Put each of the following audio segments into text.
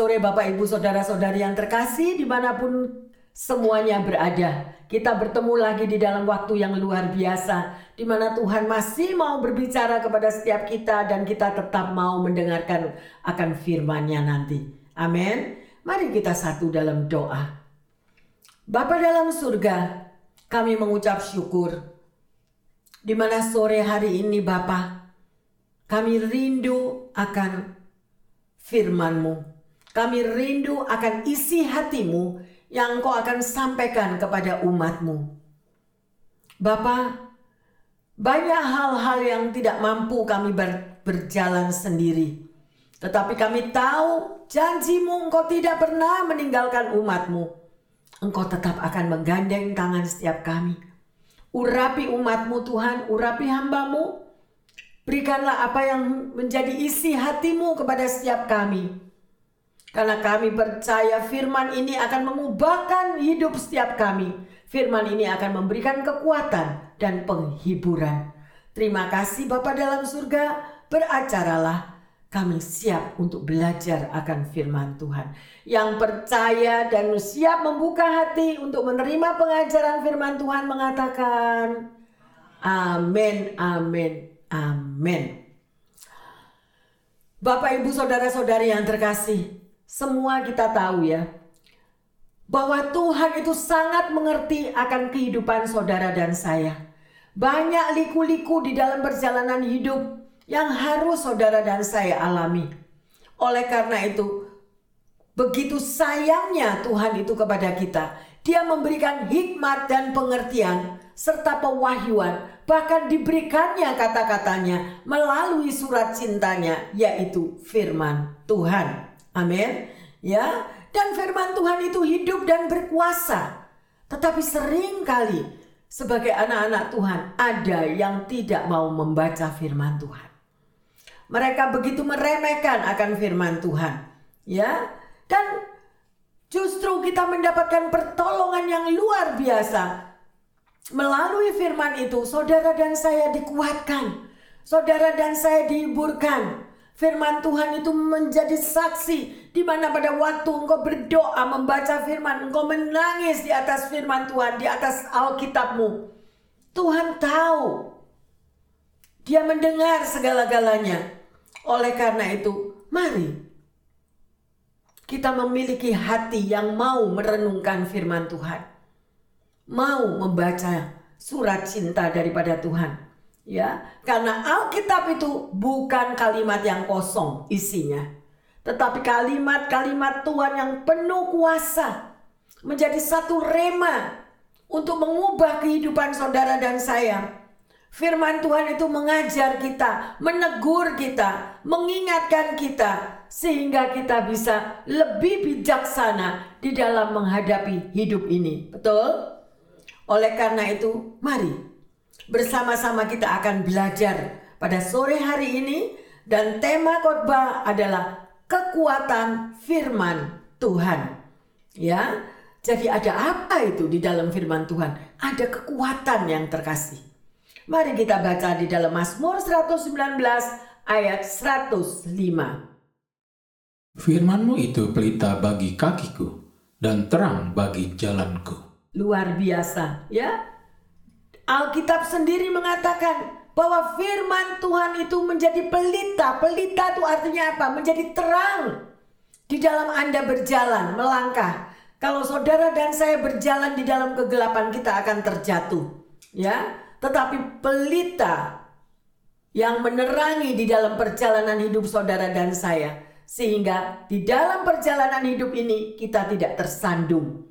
Sore Bapak Ibu Saudara-saudari yang terkasih di mana pun semuanya berada. Kita bertemu lagi di dalam waktu yang luar biasa. Di mana Tuhan masih mau berbicara kepada setiap kita dan kita tetap mau mendengarkan akan firman-Nya nanti. Amin. Mari kita satu dalam doa. Bapa dalam surga, kami mengucap syukur. Di mana sore hari ini Bapa, kami rindu akan firman-Mu. Kami rindu akan isi hatimu yang kau akan sampaikan kepada umatmu. Bapa, banyak hal-hal yang tidak mampu kami ber, berjalan sendiri. Tetapi kami tahu janjimu engkau tidak pernah meninggalkan umatmu. Engkau tetap akan menggandeng tangan setiap kami. Urapi umatmu Tuhan, urapi hambamu, Berikanlah apa yang menjadi isi hatimu kepada setiap kami. Karena kami percaya firman ini akan mengubahkan hidup setiap kami. Firman ini akan memberikan kekuatan dan penghiburan. Terima kasih Bapa dalam surga, beracaralah. Kami siap untuk belajar akan firman Tuhan. Yang percaya dan siap membuka hati untuk menerima pengajaran firman Tuhan mengatakan, Amin, amin. Amin. Bapak, ibu, saudara-saudari yang terkasih, semua kita tahu ya, bahwa Tuhan itu sangat mengerti akan kehidupan saudara dan saya. Banyak liku-liku di dalam perjalanan hidup yang harus saudara dan saya alami. Oleh karena itu, begitu sayangnya Tuhan itu kepada kita. Dia memberikan hikmat dan pengertian serta pewahyuan bahkan diberikannya kata-katanya melalui surat cintanya yaitu firman Tuhan. Amin. Ya, dan firman Tuhan itu hidup dan berkuasa. Tetapi sering kali sebagai anak-anak Tuhan ada yang tidak mau membaca firman Tuhan. Mereka begitu meremehkan akan firman Tuhan. Ya, dan justru kita mendapatkan pertolongan yang luar biasa Melalui firman itu, saudara dan saya dikuatkan. Saudara dan saya dihiburkan. Firman Tuhan itu menjadi saksi di mana pada waktu engkau berdoa membaca firman, engkau menangis di atas firman Tuhan, di atas Alkitabmu. Tuhan tahu. Dia mendengar segala-galanya. Oleh karena itu, mari kita memiliki hati yang mau merenungkan firman Tuhan mau membaca surat cinta daripada Tuhan. Ya, karena Alkitab itu bukan kalimat yang kosong isinya, tetapi kalimat-kalimat Tuhan yang penuh kuasa menjadi satu rema untuk mengubah kehidupan saudara dan saya. Firman Tuhan itu mengajar kita, menegur kita, mengingatkan kita, sehingga kita bisa lebih bijaksana di dalam menghadapi hidup ini. Betul? Oleh karena itu, mari bersama-sama kita akan belajar pada sore hari ini dan tema khotbah adalah kekuatan firman Tuhan. Ya. Jadi ada apa itu di dalam firman Tuhan? Ada kekuatan yang terkasih. Mari kita baca di dalam Mazmur 119 ayat 105. Firmanmu itu pelita bagi kakiku dan terang bagi jalanku luar biasa ya. Alkitab sendiri mengatakan bahwa firman Tuhan itu menjadi pelita. Pelita itu artinya apa? Menjadi terang di dalam Anda berjalan, melangkah. Kalau saudara dan saya berjalan di dalam kegelapan kita akan terjatuh, ya. Tetapi pelita yang menerangi di dalam perjalanan hidup saudara dan saya sehingga di dalam perjalanan hidup ini kita tidak tersandung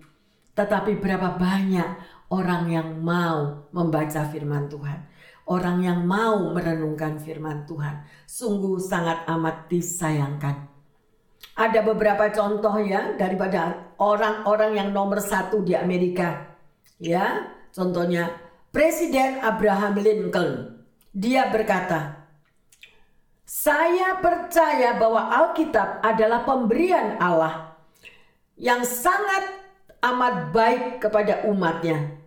tetapi berapa banyak orang yang mau membaca firman Tuhan. Orang yang mau merenungkan firman Tuhan. Sungguh sangat amat disayangkan. Ada beberapa contoh ya daripada orang-orang yang nomor satu di Amerika. Ya, contohnya Presiden Abraham Lincoln. Dia berkata, saya percaya bahwa Alkitab adalah pemberian Allah yang sangat amat baik kepada umatnya.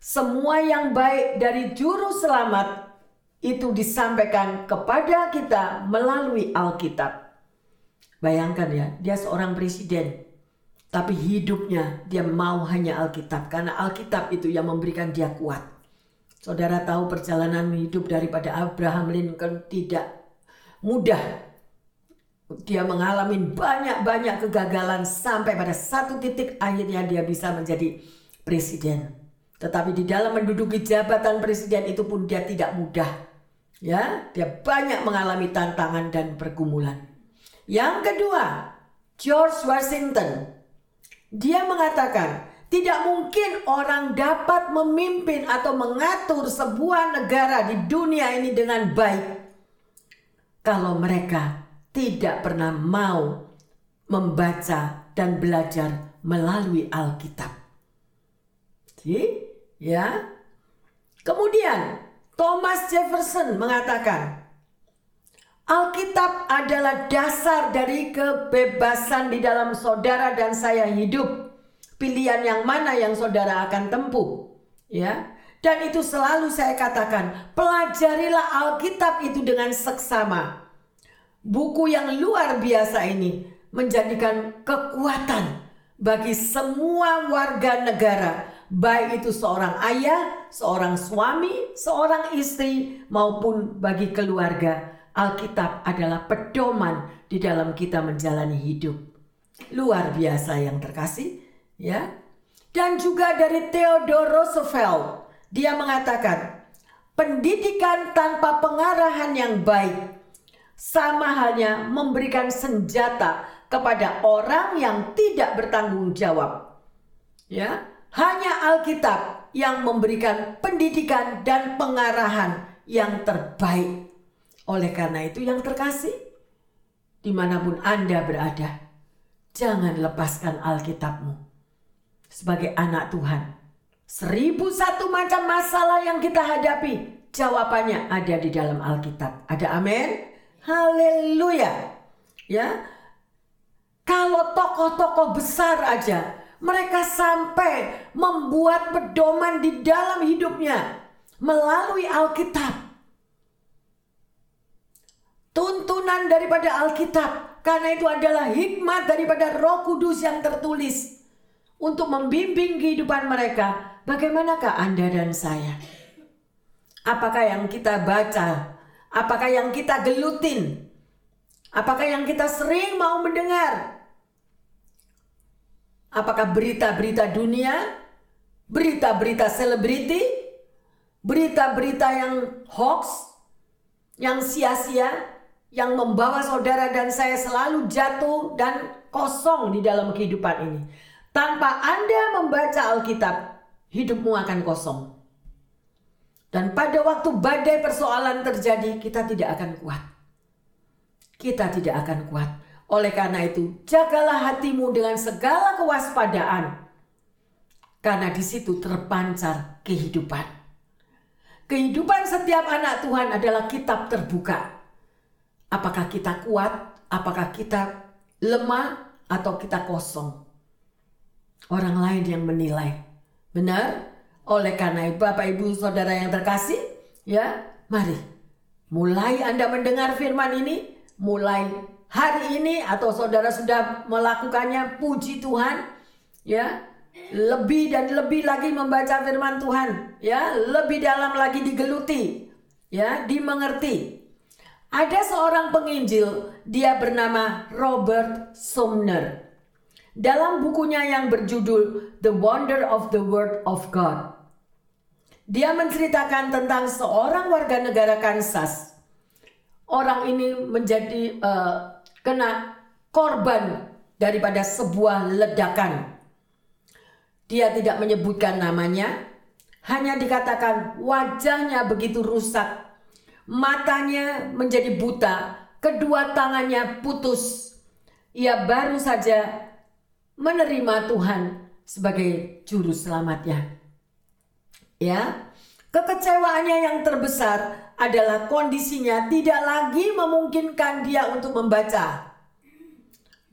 Semua yang baik dari juru selamat itu disampaikan kepada kita melalui Alkitab. Bayangkan ya, dia seorang presiden. Tapi hidupnya dia mau hanya Alkitab. Karena Alkitab itu yang memberikan dia kuat. Saudara tahu perjalanan hidup daripada Abraham Lincoln tidak mudah. Dia mengalami banyak-banyak kegagalan sampai pada satu titik akhirnya dia bisa menjadi presiden. Tetapi di dalam menduduki jabatan presiden itu pun dia tidak mudah. Ya, dia banyak mengalami tantangan dan pergumulan. Yang kedua, George Washington. Dia mengatakan, tidak mungkin orang dapat memimpin atau mengatur sebuah negara di dunia ini dengan baik kalau mereka tidak pernah mau membaca dan belajar melalui Alkitab. Jadi, ya. Kemudian Thomas Jefferson mengatakan, Alkitab adalah dasar dari kebebasan di dalam saudara dan saya hidup. Pilihan yang mana yang saudara akan tempuh, ya. Dan itu selalu saya katakan, pelajarilah Alkitab itu dengan seksama. Buku yang luar biasa ini menjadikan kekuatan bagi semua warga negara, baik itu seorang ayah, seorang suami, seorang istri, maupun bagi keluarga Alkitab adalah pedoman di dalam kita menjalani hidup. Luar biasa yang terkasih, ya. Dan juga dari Theodore Roosevelt, dia mengatakan, pendidikan tanpa pengarahan yang baik sama halnya memberikan senjata kepada orang yang tidak bertanggung jawab. Ya, hanya Alkitab yang memberikan pendidikan dan pengarahan yang terbaik oleh karena itu yang terkasih, di mana pun Anda berada, jangan lepaskan Alkitabmu. Sebagai anak Tuhan, seribu satu macam masalah yang kita hadapi, jawabannya ada di dalam Alkitab. Ada amin? Haleluya. Ya, kalau tokoh-tokoh besar aja, mereka sampai membuat pedoman di dalam hidupnya melalui Alkitab tuntunan daripada Alkitab karena itu adalah hikmat daripada Roh Kudus yang tertulis untuk membimbing kehidupan mereka. Bagaimanakah Anda dan saya? Apakah yang kita baca? Apakah yang kita gelutin? Apakah yang kita sering mau mendengar? Apakah berita-berita dunia? Berita-berita selebriti? Berita-berita yang hoax? Yang sia-sia? yang membawa saudara dan saya selalu jatuh dan kosong di dalam kehidupan ini. Tanpa Anda membaca Alkitab, hidupmu akan kosong. Dan pada waktu badai persoalan terjadi, kita tidak akan kuat. Kita tidak akan kuat. Oleh karena itu, jagalah hatimu dengan segala kewaspadaan. Karena di situ terpancar kehidupan. Kehidupan setiap anak Tuhan adalah kitab terbuka Apakah kita kuat? Apakah kita lemah? Atau kita kosong? Orang lain yang menilai. Benar? Oleh karena itu Bapak Ibu Saudara yang terkasih, ya, mari mulai Anda mendengar firman ini, mulai hari ini atau saudara sudah melakukannya, puji Tuhan, ya. Lebih dan lebih lagi membaca firman Tuhan, ya, lebih dalam lagi digeluti, ya, dimengerti. Ada seorang penginjil, dia bernama Robert Sumner. Dalam bukunya yang berjudul The Wonder of the Word of God, dia menceritakan tentang seorang warga negara Kansas. Orang ini menjadi uh, kena korban daripada sebuah ledakan. Dia tidak menyebutkan namanya, hanya dikatakan wajahnya begitu rusak matanya menjadi buta, kedua tangannya putus. Ia baru saja menerima Tuhan sebagai juru selamatnya. Ya, kekecewaannya yang terbesar adalah kondisinya tidak lagi memungkinkan dia untuk membaca,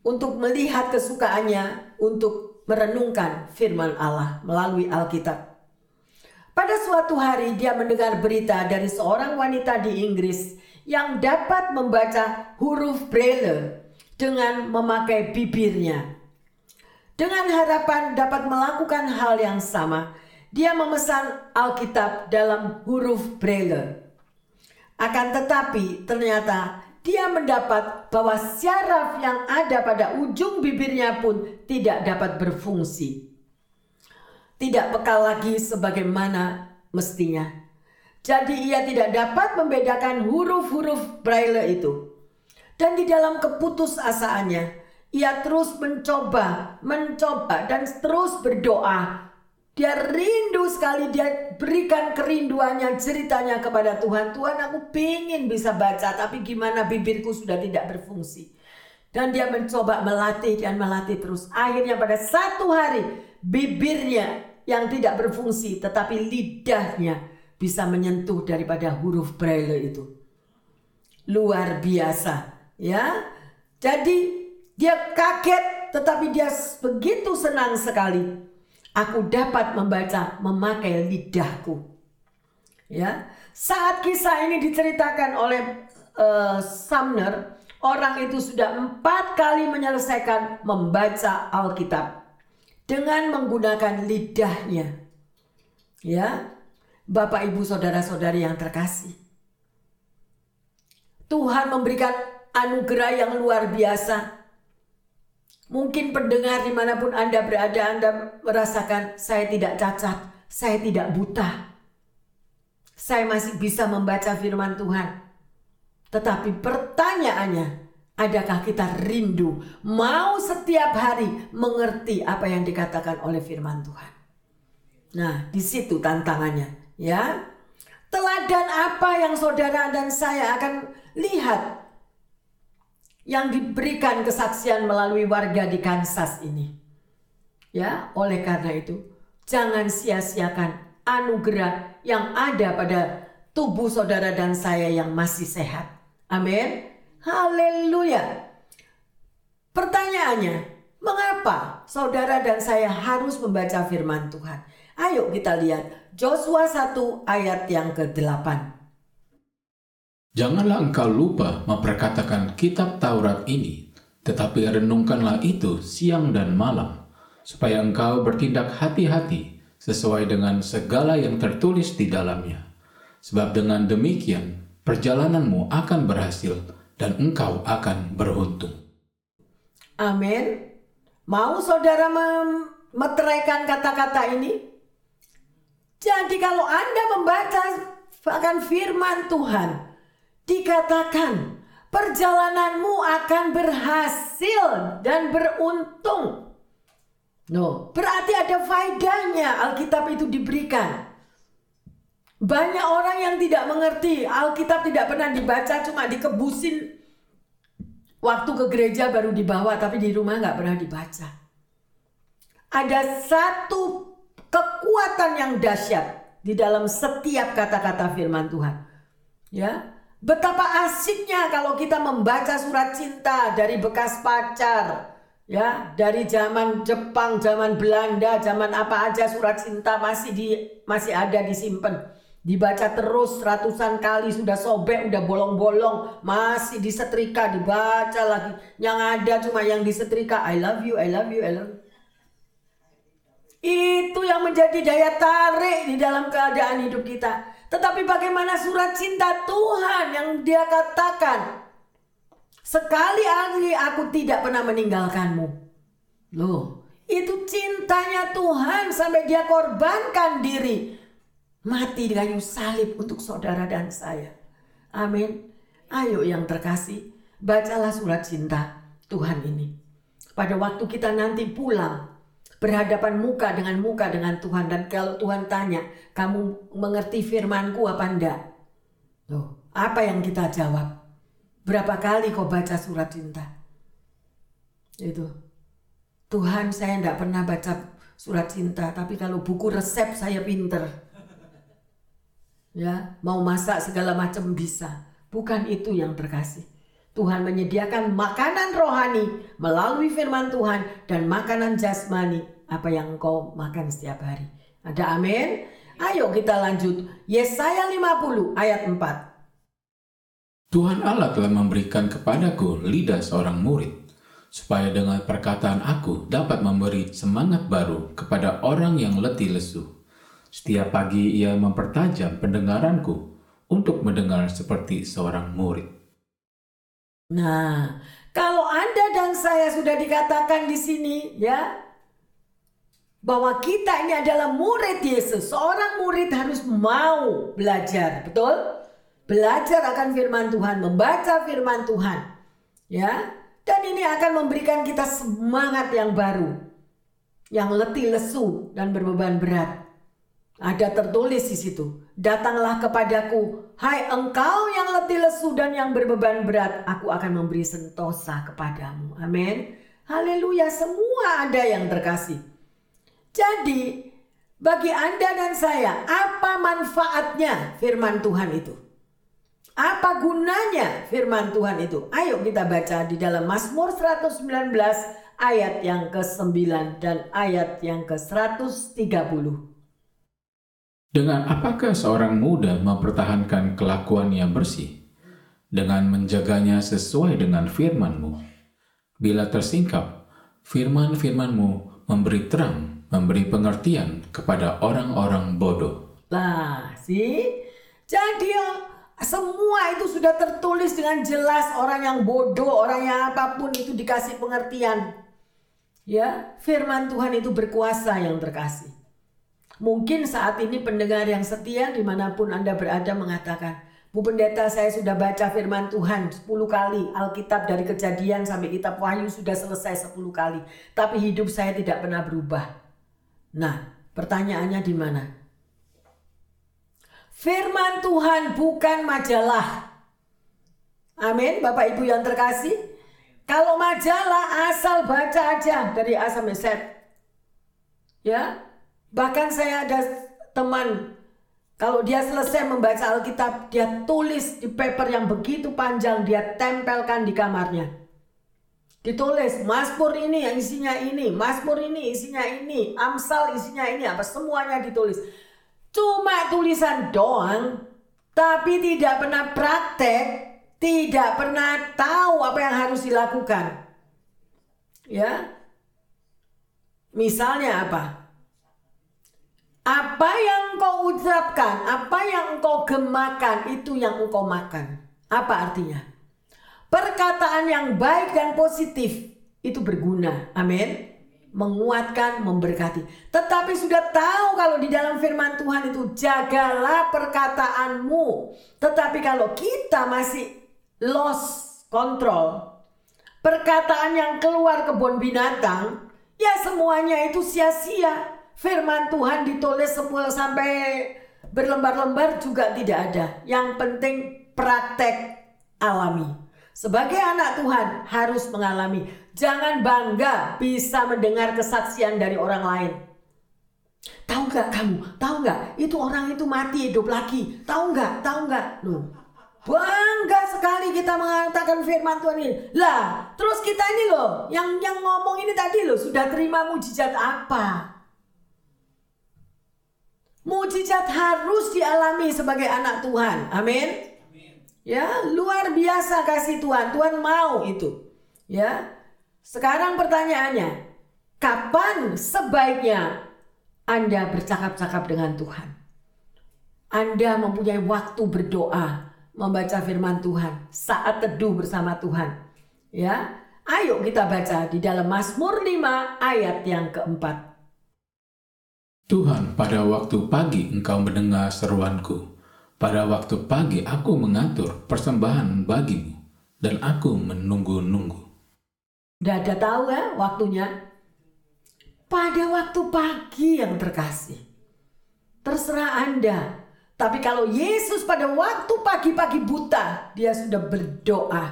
untuk melihat kesukaannya, untuk merenungkan firman Allah melalui Alkitab. Pada suatu hari dia mendengar berita dari seorang wanita di Inggris yang dapat membaca huruf Braille. dengan memakai bibirnya. Dengan harapan dapat melakukan hal yang sama, dia memesan Alkitab dalam huruf Braille. Akan tetapi, ternyata dia mendapat bahwa syaraf yang ada pada ujung bibirnya pun tidak dapat berfungsi. Tidak peka lagi sebagaimana mestinya. Jadi ia tidak dapat membedakan huruf-huruf Braille itu. Dan di dalam keputusasaannya, ia terus mencoba, mencoba dan terus berdoa. Dia rindu sekali, dia berikan kerinduannya, ceritanya kepada Tuhan. Tuhan aku pingin bisa baca, tapi gimana bibirku sudah tidak berfungsi. Dan dia mencoba melatih dan melatih terus. Akhirnya pada satu hari bibirnya yang tidak berfungsi tetapi lidahnya bisa menyentuh daripada huruf braille itu. Luar biasa ya. Jadi dia kaget tetapi dia begitu senang sekali. Aku dapat membaca memakai lidahku. Ya, saat kisah ini diceritakan oleh uh, Sumner, orang itu sudah empat kali menyelesaikan membaca Alkitab dengan menggunakan lidahnya. Ya, Bapak, Ibu, saudara-saudari yang terkasih, Tuhan memberikan anugerah yang luar biasa Mungkin pendengar di mana pun Anda berada, Anda merasakan saya tidak cacat, saya tidak buta. Saya masih bisa membaca firman Tuhan. Tetapi pertanyaannya, adakah kita rindu mau setiap hari mengerti apa yang dikatakan oleh firman Tuhan? Nah, di situ tantangannya, ya. Teladan apa yang saudara dan saya akan lihat yang diberikan kesaksian melalui warga di Kansas ini. Ya, oleh karena itu, jangan sia-siakan anugerah yang ada pada tubuh saudara dan saya yang masih sehat. Amin. Haleluya. Pertanyaannya, mengapa saudara dan saya harus membaca firman Tuhan? Ayo kita lihat Joshua 1 ayat yang ke-8. Janganlah engkau lupa memperkatakan kitab Taurat ini, tetapi renungkanlah itu siang dan malam, supaya engkau bertindak hati-hati sesuai dengan segala yang tertulis di dalamnya. Sebab dengan demikian, perjalananmu akan berhasil dan engkau akan beruntung. Amin. Mau saudara memeteraikan kata-kata ini? Jadi kalau Anda membaca akan firman Tuhan, dikatakan perjalananmu akan berhasil dan beruntung. No, berarti ada faedahnya Alkitab itu diberikan. Banyak orang yang tidak mengerti Alkitab tidak pernah dibaca cuma dikebusin waktu ke gereja baru dibawa tapi di rumah nggak pernah dibaca. Ada satu kekuatan yang dahsyat di dalam setiap kata-kata firman Tuhan. Ya, Betapa asiknya kalau kita membaca surat cinta dari bekas pacar. Ya, dari zaman Jepang, zaman Belanda, zaman apa aja surat cinta masih di masih ada disimpan. Dibaca terus ratusan kali sudah sobek, udah bolong-bolong, masih disetrika, dibaca lagi. Yang ada cuma yang disetrika, I love you, I love you, I love you. Itu yang menjadi daya tarik di dalam keadaan hidup kita. Tetapi bagaimana surat cinta Tuhan yang dia katakan. Sekali ahli aku tidak pernah meninggalkanmu. Loh, itu cintanya Tuhan sampai dia korbankan diri. Mati di kayu salib untuk saudara dan saya. Amin. Ayo yang terkasih, bacalah surat cinta Tuhan ini. Pada waktu kita nanti pulang, berhadapan muka dengan muka dengan Tuhan. Dan kalau Tuhan tanya kamu mengerti firmanku apa enggak? Loh, apa yang kita jawab? Berapa kali kau baca surat cinta? Itu. Tuhan saya enggak pernah baca surat cinta tapi kalau buku resep saya pinter. Ya mau masak segala macam bisa. Bukan itu yang terkasih Tuhan menyediakan makanan rohani melalui firman Tuhan dan makanan jasmani apa yang engkau makan setiap hari. Ada amin? Ayo kita lanjut. Yesaya 50 ayat 4. Tuhan Allah telah memberikan kepadaku lidah seorang murid, supaya dengan perkataan aku dapat memberi semangat baru kepada orang yang letih lesu. Setiap pagi ia mempertajam pendengaranku untuk mendengar seperti seorang murid. Nah, kalau Anda dan saya sudah dikatakan di sini ya bahwa kita ini adalah murid Yesus. Seorang murid harus mau belajar, betul? Belajar akan firman Tuhan, membaca firman Tuhan. Ya. Dan ini akan memberikan kita semangat yang baru. Yang letih lesu dan berbeban berat. Ada tertulis di situ. Datanglah kepadaku, hai engkau yang letih lesu dan yang berbeban berat, aku akan memberi sentosa kepadamu. Amin. Haleluya, semua ada yang terkasih. Jadi, bagi Anda dan saya, apa manfaatnya firman Tuhan itu? Apa gunanya firman Tuhan itu? Ayo kita baca di dalam Mazmur 119 ayat yang ke-9 dan ayat yang ke-130. Dengan apakah seorang muda mempertahankan kelakuannya bersih? Dengan menjaganya sesuai dengan firman-Mu. Bila tersingkap, firman-firman-Mu memberi terang, memberi pengertian kepada orang-orang bodoh. Lah, sih? Jadi semua itu sudah tertulis dengan jelas orang yang bodoh, orang yang apa pun itu dikasih pengertian. Ya, firman Tuhan itu berkuasa yang terkasih. Mungkin saat ini pendengar yang setia di mana pun Anda berada mengatakan, Bu Pendeta saya sudah baca firman Tuhan 10 kali, Alkitab dari kejadian sampai kitab Wahyu sudah selesai 10 kali. Tapi hidup saya tidak pernah berubah. Nah pertanyaannya di mana? Firman Tuhan bukan majalah. Amin Bapak Ibu yang terkasih. Kalau majalah asal baca aja dari A sampai Z. Ya, Bahkan saya ada teman kalau dia selesai membaca Alkitab, dia tulis di paper yang begitu panjang, dia tempelkan di kamarnya. Ditulis, Mazmur ini yang isinya ini, Mazmur ini isinya ini, Amsal isinya ini, apa semuanya ditulis. Cuma tulisan doang, tapi tidak pernah praktek, tidak pernah tahu apa yang harus dilakukan. Ya. Misalnya apa? Apa yang engkau ucapkan, apa yang engkau gemakan, itu yang engkau makan. Apa artinya? Perkataan yang baik dan positif itu berguna. Amin. Menguatkan, memberkati. Tetapi sudah tahu kalau di dalam firman Tuhan itu jagalah perkataanmu. Tetapi kalau kita masih lost control, perkataan yang keluar kebun binatang, ya semuanya itu sia-sia firman Tuhan ditulis semua sampai berlembar-lembar juga tidak ada. Yang penting praktek alami. Sebagai anak Tuhan harus mengalami. Jangan bangga bisa mendengar kesaksian dari orang lain. Tahu nggak kamu? Tahu nggak? Itu orang itu mati hidup lagi. Tahu nggak? Tahu nggak? Loh, bangga sekali kita mengatakan firman Tuhan ini. Lah, terus kita ini loh, yang yang ngomong ini tadi loh sudah terima mujizat apa? Mujizat harus dialami sebagai anak Tuhan. Amin. Ya, luar biasa kasih Tuhan. Tuhan mau itu. Ya. Sekarang pertanyaannya, kapan sebaiknya Anda bercakap-cakap dengan Tuhan? Anda mempunyai waktu berdoa, membaca firman Tuhan, saat teduh bersama Tuhan. Ya. Ayo kita baca di dalam Mazmur 5 ayat yang keempat. Tuhan, pada waktu pagi engkau mendengar seruanku. Pada waktu pagi aku mengatur persembahan bagimu, dan aku menunggu-nunggu. Tidak ada tahu ya waktunya? Pada waktu pagi yang terkasih. Terserah Anda. Tapi kalau Yesus pada waktu pagi-pagi buta, dia sudah berdoa.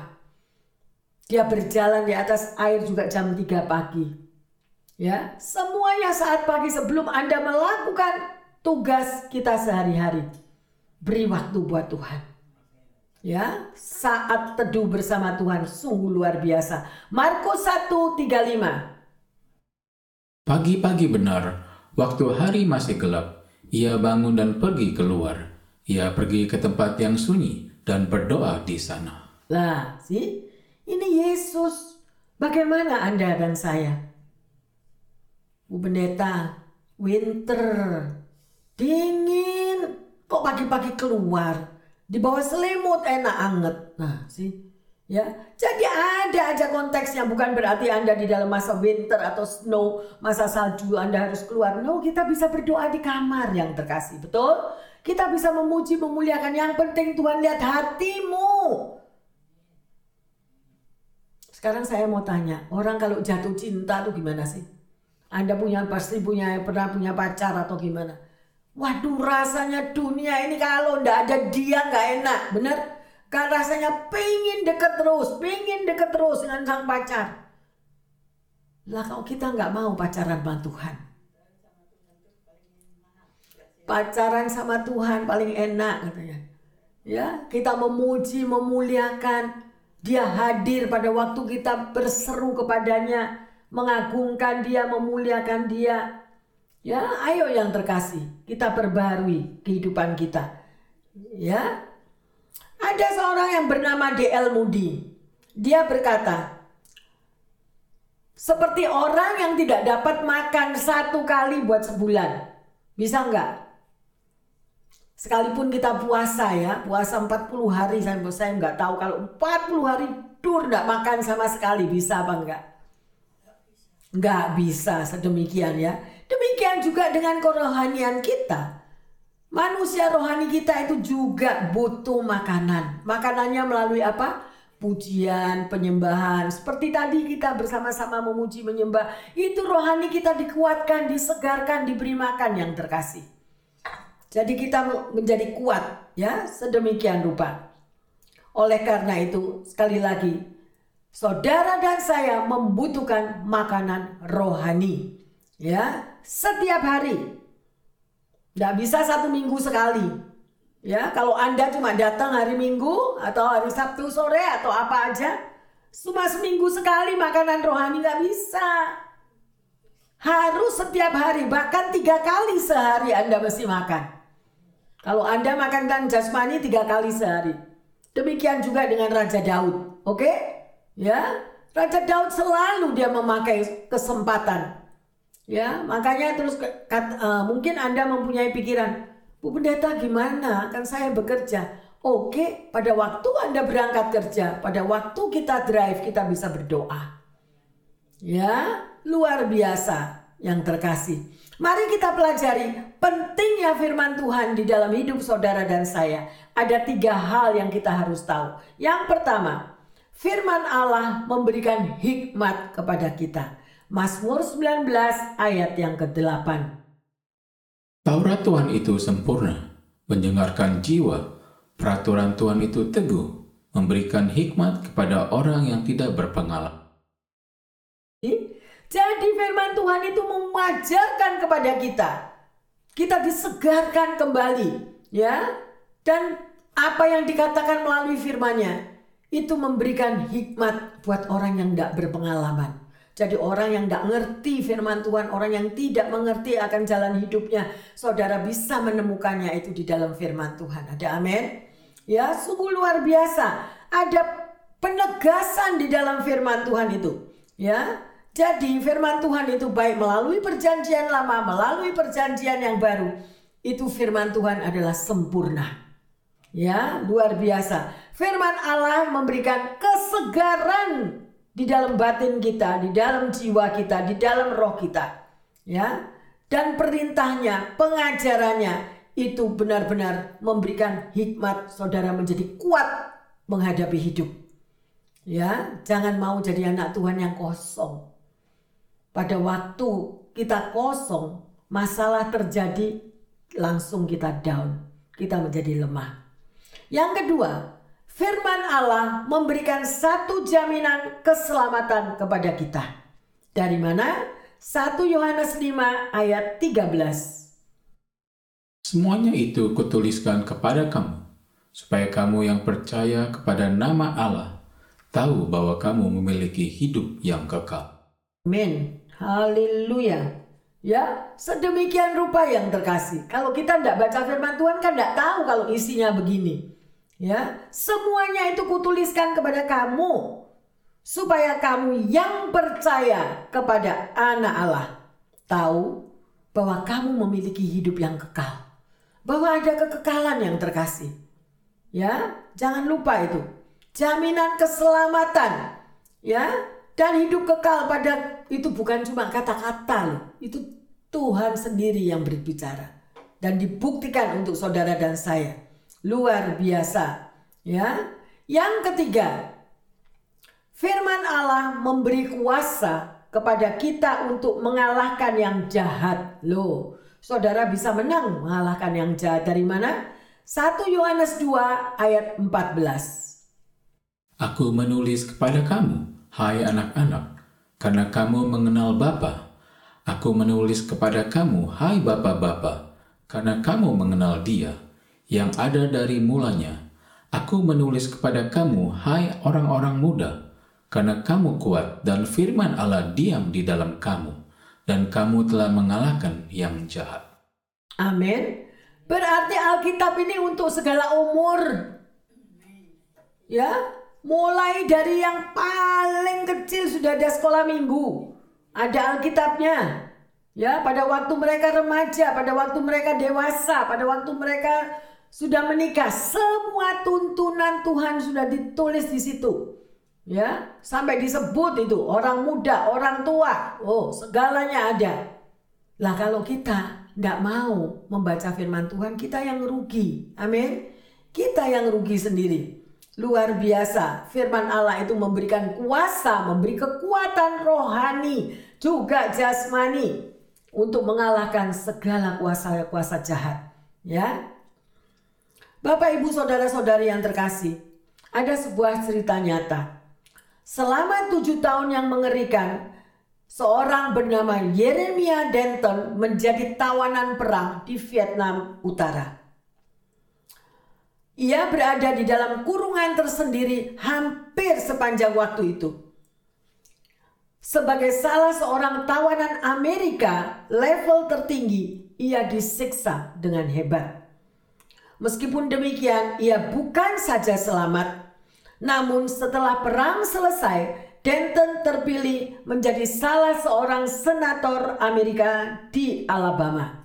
Dia berjalan di atas air juga jam 3 pagi. Ya, semuanya saat pagi sebelum Anda melakukan tugas kita sehari-hari. Beri waktu buat Tuhan. Ya, saat teduh bersama Tuhan sungguh luar biasa. Markus 1:35. Pagi-pagi benar, waktu hari masih gelap, ia bangun dan pergi keluar. Ia pergi ke tempat yang sunyi dan berdoa di sana. Lah, sih, ini Yesus Bagaimana Anda dan saya? Bu Pendeta, winter, dingin, kok pagi-pagi keluar, di bawah selimut enak anget. Nah, sih, ya. Jadi ada aja konteksnya, bukan berarti Anda di dalam masa winter atau snow, masa salju Anda harus keluar. No, kita bisa berdoa di kamar yang terkasih, betul? Kita bisa memuji, memuliakan. Yang penting Tuhan lihat hatimu. Sekarang saya mau tanya, orang kalau jatuh cinta tuh gimana sih? Anda punya pasti punya pernah punya pacar atau gimana? Waduh rasanya dunia ini kalau ndak ada dia nggak enak, bener? Kan rasanya pengen deket terus, pengen deket terus dengan sang pacar. Lah kalau kita nggak mau pacaran sama Tuhan. Pacaran sama Tuhan paling enak katanya. Ya, kita memuji, memuliakan. Dia hadir pada waktu kita berseru kepadanya mengagungkan dia, memuliakan dia. Ya, ayo yang terkasih, kita perbarui kehidupan kita. Ya. Ada seorang yang bernama D.L. Moody. Dia berkata, seperti orang yang tidak dapat makan satu kali buat sebulan. Bisa enggak? Sekalipun kita puasa ya, puasa 40 hari saya saya enggak tahu kalau 40 hari dur enggak makan sama sekali bisa apa enggak? Nggak bisa sedemikian ya. Demikian juga dengan kerohanian kita. Manusia rohani kita itu juga butuh makanan. Makanannya melalui apa? Pujian, penyembahan. Seperti tadi kita bersama-sama memuji, menyembah. Itu rohani kita dikuatkan, disegarkan, diberi makan yang terkasih. Jadi kita menjadi kuat ya sedemikian rupa. Oleh karena itu sekali lagi saudara dan saya membutuhkan makanan rohani. Ya, setiap hari. Tidak bisa satu minggu sekali. Ya, kalau Anda cuma datang hari Minggu atau hari Sabtu sore atau apa aja, cuma seminggu sekali makanan rohani nggak bisa. Harus setiap hari, bahkan tiga kali sehari Anda mesti makan. Kalau Anda makan jasmani tiga kali sehari. Demikian juga dengan Raja Daud. Oke? Okay? Ya, Raja Daud selalu dia memakai kesempatan. Ya, makanya terus kat, uh, mungkin Anda mempunyai pikiran, Bu Pendeta gimana? Kan saya bekerja. Oke, pada waktu Anda berangkat kerja, pada waktu kita drive, kita bisa berdoa. Ya, luar biasa yang terkasih. Mari kita pelajari pentingnya firman Tuhan di dalam hidup saudara dan saya. Ada tiga hal yang kita harus tahu. Yang pertama, firman Allah memberikan hikmat kepada kita. Mazmur 19 ayat yang ke-8. Taurat Tuhan itu sempurna, mendengarkan jiwa. Peraturan Tuhan itu teguh, memberikan hikmat kepada orang yang tidak berpengalaman. Jadi firman Tuhan itu mengajarkan kepada kita. Kita disegarkan kembali, ya. Dan apa yang dikatakan melalui firman-Nya itu memberikan hikmat buat orang yang tidak berpengalaman. Jadi orang yang tidak ngerti firman Tuhan, orang yang tidak mengerti akan jalan hidupnya, saudara bisa menemukannya itu di dalam firman Tuhan. Ada amin? Ya, sungguh luar biasa. Ada penegasan di dalam firman Tuhan itu. Ya, jadi firman Tuhan itu baik melalui perjanjian lama, melalui perjanjian yang baru. Itu firman Tuhan adalah sempurna. Ya, luar biasa. Firman Allah memberikan kesegaran di dalam batin kita, di dalam jiwa kita, di dalam roh kita. Ya. Dan perintahnya, pengajarannya itu benar-benar memberikan hikmat saudara menjadi kuat menghadapi hidup. Ya, jangan mau jadi anak Tuhan yang kosong. Pada waktu kita kosong, masalah terjadi, langsung kita down. Kita menjadi lemah. Yang kedua, Firman Allah memberikan satu jaminan keselamatan kepada kita. Dari mana? 1 Yohanes 5 ayat 13. Semuanya itu kutuliskan kepada kamu, supaya kamu yang percaya kepada nama Allah tahu bahwa kamu memiliki hidup yang kekal. Amin. Haleluya. Ya, sedemikian rupa yang terkasih. Kalau kita tidak baca firman Tuhan kan tidak tahu kalau isinya begini. Ya, semuanya itu kutuliskan kepada kamu supaya kamu yang percaya kepada anak Allah tahu bahwa kamu memiliki hidup yang kekal. Bahwa ada kekekalan yang terkasih. Ya, jangan lupa itu. Jaminan keselamatan. Ya, dan hidup kekal pada itu bukan cuma kata-kata loh. Itu Tuhan sendiri yang berbicara dan dibuktikan untuk saudara dan saya. Luar biasa. Ya. Yang ketiga, Firman Allah memberi kuasa kepada kita untuk mengalahkan yang jahat. Loh, saudara bisa menang mengalahkan yang jahat dari mana? 1 Yohanes 2 ayat 14. Aku menulis kepada kamu, hai anak-anak, karena kamu mengenal Bapa. Aku menulis kepada kamu, hai Bapa-bapa, karena kamu mengenal Dia yang ada dari mulanya. Aku menulis kepada kamu, hai orang-orang muda, karena kamu kuat dan firman Allah diam di dalam kamu, dan kamu telah mengalahkan yang jahat. Amin. Berarti Alkitab ini untuk segala umur. Ya, mulai dari yang paling kecil sudah ada sekolah minggu. Ada Alkitabnya. Ya, pada waktu mereka remaja, pada waktu mereka dewasa, pada waktu mereka sudah menikah, semua tuntunan Tuhan sudah ditulis di situ ya sampai disebut itu orang muda, orang tua, oh segalanya ada. Lah kalau kita nggak mau membaca firman Tuhan, kita yang rugi, amin. Kita yang rugi sendiri. Luar biasa, firman Allah itu memberikan kuasa, memberi kekuatan rohani, juga jasmani untuk mengalahkan segala kuasa-kuasa jahat. Ya, Bapak, Ibu, Saudara-saudari yang terkasih, ada sebuah cerita nyata Selama tujuh tahun yang mengerikan, seorang bernama Yeremia Denton menjadi tawanan perang di Vietnam Utara. Ia berada di dalam kurungan tersendiri hampir sepanjang waktu itu. Sebagai salah seorang tawanan Amerika level tertinggi, ia disiksa dengan hebat. Meskipun demikian, ia bukan saja selamat, namun setelah perang selesai, Denton terpilih menjadi salah seorang senator Amerika di Alabama.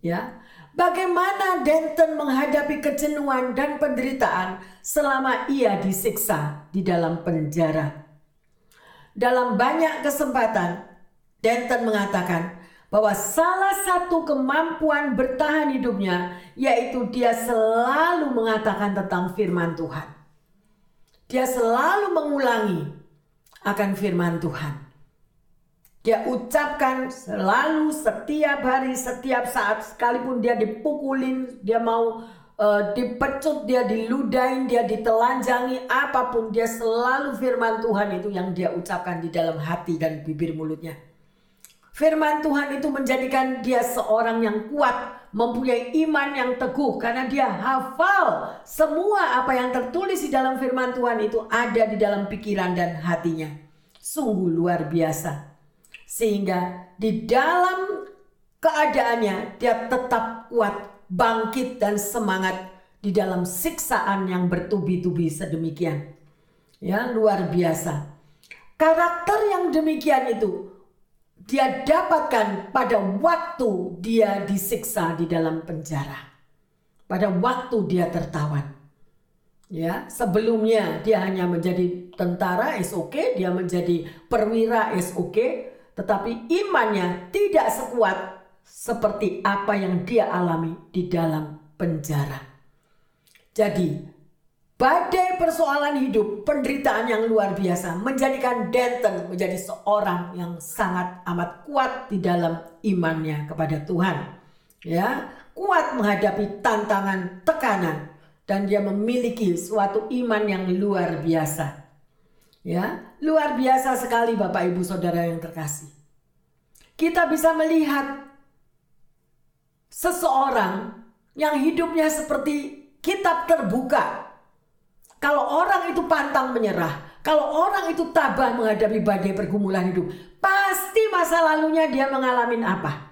Ya, bagaimana Denton menghadapi kejenuhan dan penderitaan selama ia disiksa di dalam penjara? Dalam banyak kesempatan, Denton mengatakan bahwa salah satu kemampuan bertahan hidupnya yaitu dia selalu mengatakan tentang firman Tuhan. Dia selalu mengulangi akan firman Tuhan. Dia ucapkan selalu setiap hari, setiap saat, sekalipun dia dipukulin, dia mau uh, dipecut, dia diludain, dia ditelanjangi, apa pun dia selalu firman Tuhan itu yang dia ucapkan di dalam hati dan bibir mulutnya. Firman Tuhan itu menjadikan dia seorang yang kuat, mempunyai iman yang teguh karena dia hafal semua apa yang tertulis di dalam firman Tuhan itu ada di dalam pikiran dan hatinya. Sungguh luar biasa. Sehingga di dalam keadaannya dia tetap kuat, bangkit dan semangat di dalam siksaan yang bertubi-tubi sedemikian. Ya, luar biasa. Karakter yang demikian itu dia dapatkan pada waktu dia disiksa di dalam penjara. Pada waktu dia tertawan. Ya, sebelumnya dia hanya menjadi tentara is dia menjadi perwira is tetapi imannya tidak sekuat seperti apa yang dia alami di dalam penjara. Jadi, Badai persoalan hidup, penderitaan yang luar biasa menjadikan Denton menjadi seorang yang sangat amat kuat di dalam imannya kepada Tuhan. Ya, kuat menghadapi tantangan, tekanan dan dia memiliki suatu iman yang luar biasa. Ya, luar biasa sekali Bapak Ibu Saudara yang terkasih. Kita bisa melihat seseorang yang hidupnya seperti kitab terbuka kalau orang itu pantang menyerah, kalau orang itu tabah menghadapi badai pergumulan hidup, pasti masa lalunya dia mengalami apa?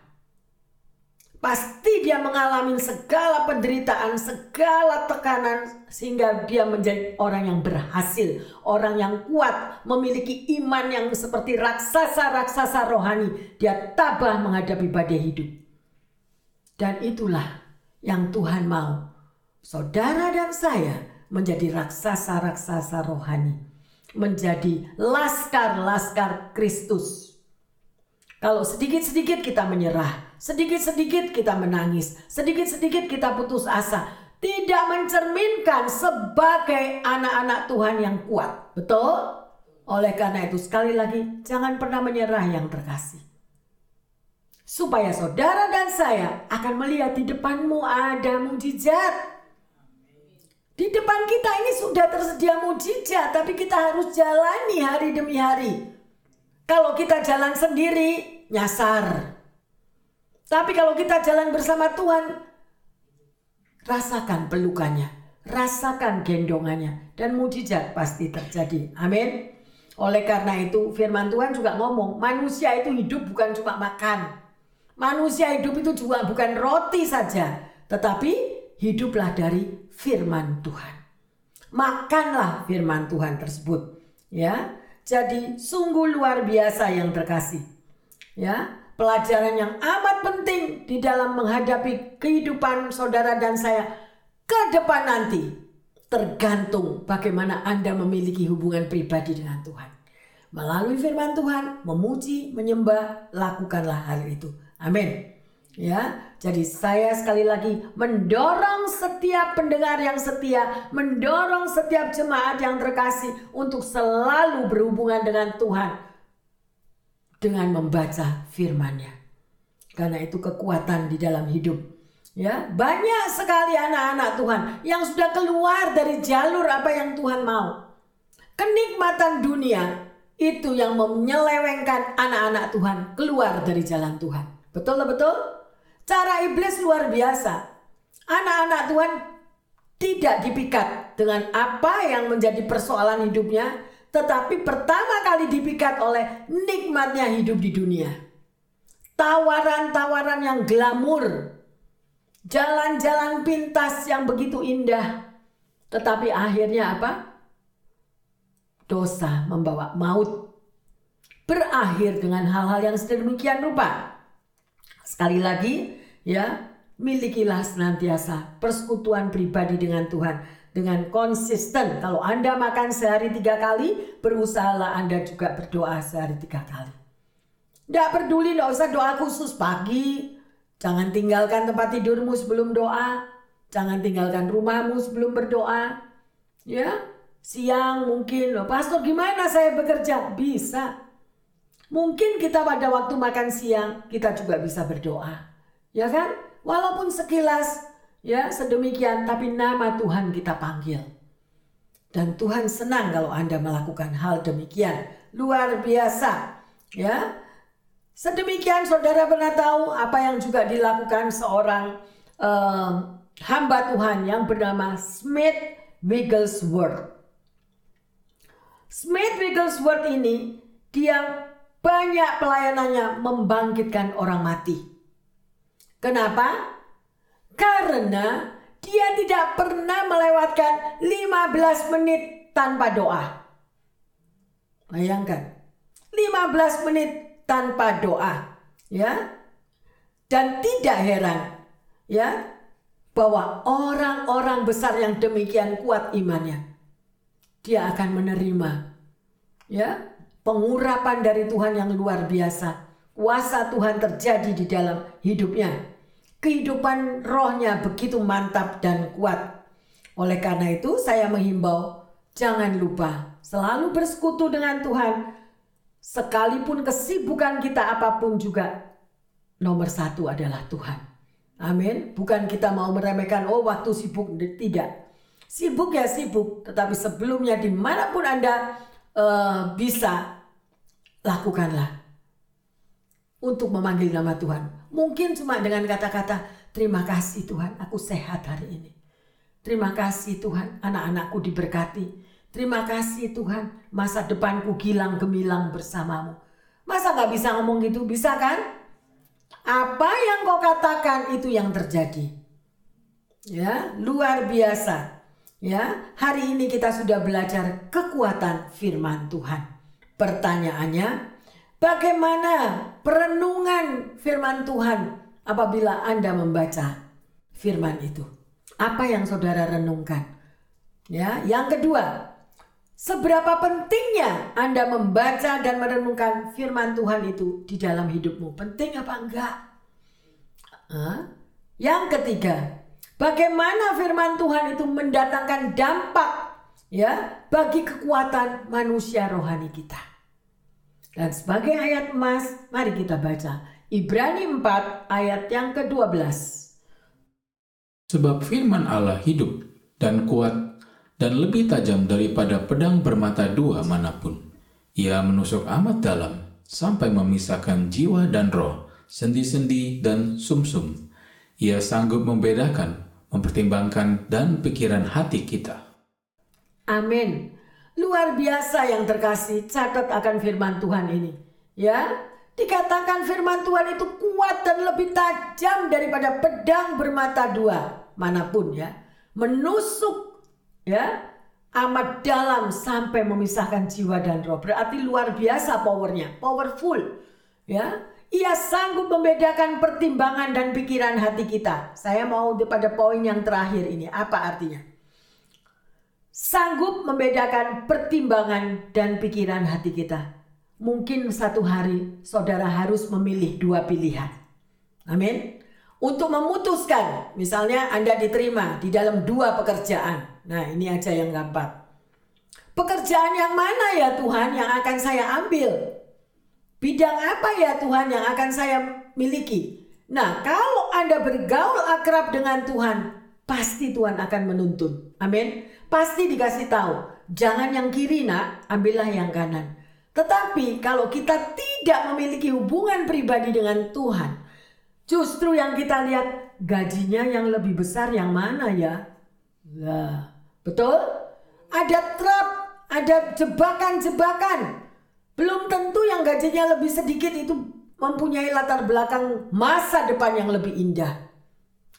Pasti dia mengalami segala penderitaan, segala tekanan sehingga dia menjadi orang yang berhasil, orang yang kuat, memiliki iman yang seperti raksasa-raksasa rohani. Dia tabah menghadapi badai hidup. Dan itulah yang Tuhan mau. Saudara dan saya menjadi raksasa-raksasa rohani, menjadi laskar-laskar Kristus. Kalau sedikit-sedikit kita menyerah, Sedikit-sedikit kita menangis, sedikit-sedikit kita putus asa. Tidak mencerminkan sebagai anak-anak Tuhan yang kuat. Betul? Oleh karena itu sekali lagi jangan pernah menyerah yang terkasih. Supaya saudara dan saya akan melihat di depanmu ada mujizat. Di depan kita ini sudah tersedia mujizat, tapi kita harus jalani hari demi hari. Kalau kita jalan sendiri, nyasar. Tapi kalau kita jalan bersama Tuhan, rasakan pelukannya, rasakan gendongannya, dan mujizat pasti terjadi. Amin. Oleh karena itu firman Tuhan juga ngomong, manusia itu hidup bukan cuma makan. Manusia hidup itu juga bukan roti saja, tetapi hiduplah dari firman Tuhan. Makanlah firman Tuhan tersebut, ya. Jadi sungguh luar biasa yang terkasih. Ya, pelajaran yang amat penting di dalam menghadapi kehidupan saudara dan saya ke depan nanti tergantung bagaimana Anda memiliki hubungan pribadi dengan Tuhan. Melalui firman Tuhan, memuji, menyembah, lakukanlah hal itu. Amin. Ya, jadi saya sekali lagi mendorong setiap pendengar yang setia, mendorong setiap jemaat yang terkasih untuk selalu berhubungan dengan Tuhan dengan membaca firman-Nya. Karena itu kekuatan di dalam hidup. Ya, banyak sekali anak-anak Tuhan yang sudah keluar dari jalur apa yang Tuhan mau. Kenikmatan dunia itu yang menyelewengkan anak-anak Tuhan keluar dari jalan Tuhan. Betul betul? Cara iblis luar biasa. Anak-anak Tuhan tidak dipikat dengan apa yang menjadi persoalan hidupnya, tetapi pertama kali dipikat oleh nikmatnya hidup di dunia. Tawaran-tawaran yang glamur, jalan-jalan pintas yang begitu indah, tetapi akhirnya apa? Dosa membawa maut. Berakhir dengan hal-hal yang sedemikian rupa. Sekali lagi, ya, milikilah senantiasa persekutuan pribadi dengan Tuhan dengan konsisten. Kalau Anda makan sehari tiga kali, berusahalah Anda juga berdoa sehari tiga kali. Tidak peduli, tidak usah doa khusus pagi. Jangan tinggalkan tempat tidurmu sebelum doa. Jangan tinggalkan rumahmu sebelum berdoa. Ya, siang mungkin, loh pastor gimana saya bekerja? Bisa. Mungkin kita pada waktu makan siang, kita juga bisa berdoa. Ya kan? Walaupun sekilas Ya, sedemikian tapi nama Tuhan kita panggil. Dan Tuhan senang kalau Anda melakukan hal demikian. Luar biasa. Ya. Sedemikian saudara pernah tahu apa yang juga dilakukan seorang uh, hamba Tuhan yang bernama Smith Wigglesworth. Smith Wigglesworth ini dia banyak pelayanannya membangkitkan orang mati. Kenapa? Karena dia tidak pernah melewatkan 15 menit tanpa doa. Bayangkan, 15 menit tanpa doa, ya. Dan tidak heran, ya, bahwa orang-orang besar yang demikian kuat imannya, dia akan menerima, ya, pengurapan dari Tuhan yang luar biasa. Kuasa Tuhan terjadi di dalam hidupnya kehidupan rohnya begitu mantap dan kuat. Oleh karena itu saya menghimbau jangan lupa selalu bersekutu dengan Tuhan. Sekalipun kesibukan kita apa pun juga nomor satu adalah Tuhan. Amin. Bukan kita mau meremehkan oh waktu sibuk tidak. Sibuk ya sibuk, tetapi sebelumnya di mana pun Anda uh, bisa lakukanlah untuk memanggil nama Tuhan. Mungkin cuma dengan kata-kata, terima kasih Tuhan, aku sehat hari ini. Terima kasih Tuhan, anak-anakku diberkati. Terima kasih Tuhan, masa depanku gilang gemilang bersamamu. Masa gak bisa ngomong gitu? Bisa kan? Apa yang kau katakan itu yang terjadi. Ya, luar biasa. Ya, hari ini kita sudah belajar kekuatan firman Tuhan. Pertanyaannya, bagaimana perenungan firman Tuhan apabila Anda membaca firman itu? Apa yang saudara renungkan? Ya, yang kedua, seberapa pentingnya Anda membaca dan merenungkan firman Tuhan itu di dalam hidupmu? Penting apa enggak? Hah? Yang ketiga, Bagaimana firman Tuhan itu mendatangkan dampak ya bagi kekuatan manusia rohani kita. Dan sebagai ayat emas, mari kita baca Ibrani 4 ayat yang ke-12. Sebab firman Allah hidup dan kuat dan lebih tajam daripada pedang bermata dua mana pun. Ia menusuk amat dalam sampai memisahkan jiwa dan roh, sendi-sendi dan sumsum. Ia sanggup membedakan mempertimbangkan dan pikiran hati kita. Amin. Luar biasa yang terkasih, catat akan firman Tuhan ini. Ya, dikatakan firman Tuhan itu kuat dan lebih tajam daripada pedang bermata dua mana pun ya. Menusuk ya amat dalam sampai memisahkan jiwa dan roh. Berarti luar biasa powernya, powerful. Ya, ia sanggup membedakan pertimbangan dan pikiran hati kita. Saya mau pada poin yang terakhir ini. Apa artinya? Sanggup membedakan pertimbangan dan pikiran hati kita. Mungkin satu hari saudara harus memilih dua pilihan. Amin. Untuk memutuskan, misalnya Anda diterima di dalam dua pekerjaan. Nah, ini aja yang gampang. Pekerjaan yang mana ya Tuhan yang akan saya ambil? Bidang apa ya Tuhan yang akan saya miliki? Nah, kalau Anda bergaul akrab dengan Tuhan, pasti Tuhan akan menuntun. Amin. Pasti dikasih tahu, jangan yang kiri nak, ambillah yang kanan. Tetapi kalau kita tidak memiliki hubungan pribadi dengan Tuhan, justru yang kita lihat gajinya yang lebih besar yang mana ya? Lah, betul? Ada trap, ada jebakan-jebakan. Belum tentu yang gajinya lebih sedikit itu mempunyai latar belakang masa depan yang lebih indah.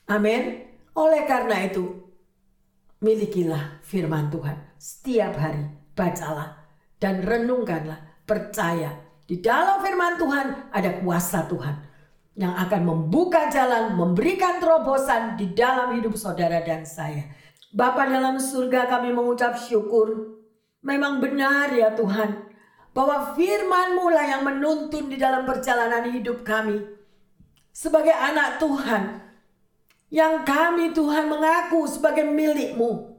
Amin. Oleh karena itu, milikilah firman Tuhan setiap hari. Bacalah dan renungkanlah, percaya di dalam firman Tuhan ada kuasa Tuhan yang akan membuka jalan, memberikan terobosan di dalam hidup saudara dan saya. Bapa dalam surga kami mengucap syukur. Memang benar ya Tuhan bahwa firman-Mu lah yang menuntun di dalam perjalanan hidup kami. Sebagai anak Tuhan, yang kami Tuhan mengaku sebagai milik-Mu.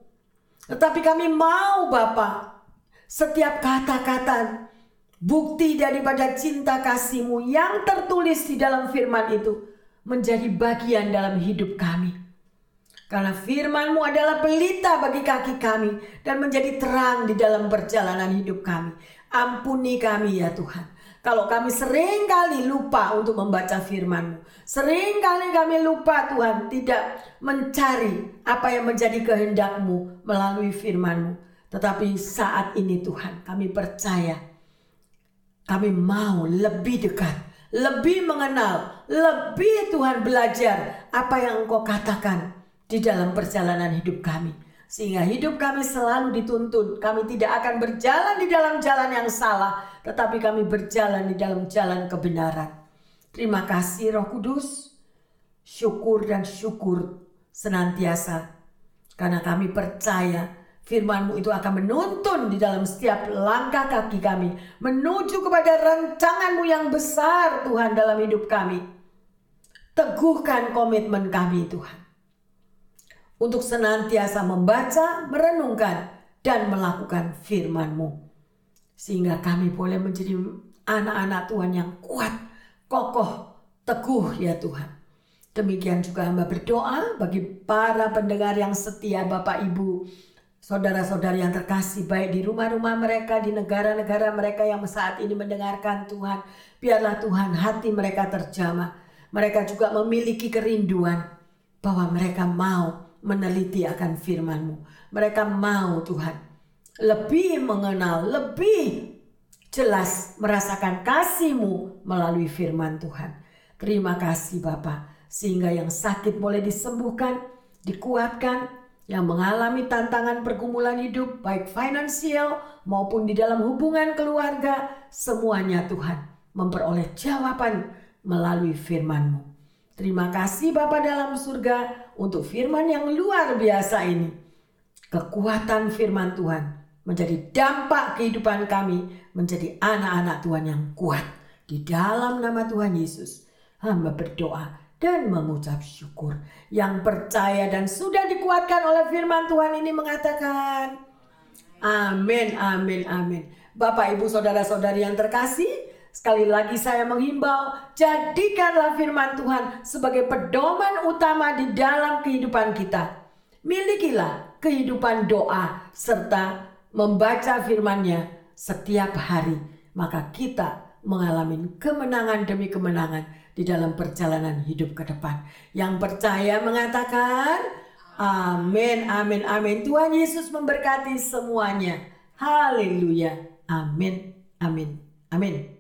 Tetapi kami mau Bapa, setiap kata-kata bukti daripada cinta kasih-Mu yang tertulis di dalam firman itu menjadi bagian dalam hidup kami. Karena firman-Mu adalah pelita bagi kaki kami dan menjadi terang di dalam perjalanan hidup kami. Ampuni kami ya Tuhan. Kalau kami sering kali lupa untuk membaca firman-Mu. Sering kali kami lupa Tuhan tidak mencari apa yang menjadi kehendak-Mu melalui firman-Mu. Tetapi saat ini Tuhan kami percaya. Kami mau lebih dekat. Lebih mengenal. Lebih Tuhan belajar apa yang Engkau katakan di dalam perjalanan hidup kami. Sehingga hidup kami selalu dituntun. Kami tidak akan berjalan di dalam jalan yang salah, tetapi kami berjalan di dalam jalan kebenaran. Terima kasih Roh Kudus. Syukur dan syukur senantiasa. Karena kami percaya firman-Mu itu akan menuntun di dalam setiap langkah kaki kami. Menuju kepada rancangan-Mu yang besar Tuhan dalam hidup kami. Teguhkan komitmen kami Tuhan untuk senantiasa membaca, merenungkan, dan melakukan firman-Mu. Sehingga kami boleh menjadi anak-anak Tuhan yang kuat, kokoh, teguh ya Tuhan. Demikian juga hamba berdoa bagi para pendengar yang setia Bapak Ibu, saudara-saudari yang terkasih baik di rumah-rumah mereka, di negara-negara mereka yang saat ini mendengarkan Tuhan. Biarlah Tuhan hati mereka terjamah. Mereka juga memiliki kerinduan bahwa mereka mau meneliti akan firman-Mu. Mereka mau Tuhan lebih mengenal, lebih jelas merasakan kasih-Mu melalui firman Tuhan. Terima kasih Bapak, sehingga yang sakit boleh disembuhkan, dikuatkan, yang mengalami tantangan pergumulan hidup, baik finansial maupun di dalam hubungan keluarga, semuanya Tuhan memperoleh jawaban melalui firman-Mu. Terima kasih Bapa dalam surga untuk firman yang luar biasa ini. Kekuatan firman Tuhan menjadi dampak kehidupan kami menjadi anak-anak Tuhan yang kuat. Di dalam nama Tuhan Yesus hamba berdoa dan mengucap syukur. Yang percaya dan sudah dikuatkan oleh firman Tuhan ini mengatakan, Amin, amin, amin. Bapak, ibu, saudara-saudari yang terkasih, sekali lagi saya menghimbau, jadikanlah firman Tuhan sebagai pedoman utama di dalam kehidupan kita. Milikilah kehidupan doa serta membaca firman-Nya setiap hari. Maka kita mengalami kemenangan demi kemenangan di dalam perjalanan hidup ke depan. Yang percaya mengatakan, Amin, amin, amin. Tuhan Yesus memberkati semuanya. Haleluya. Amin, amin, amin.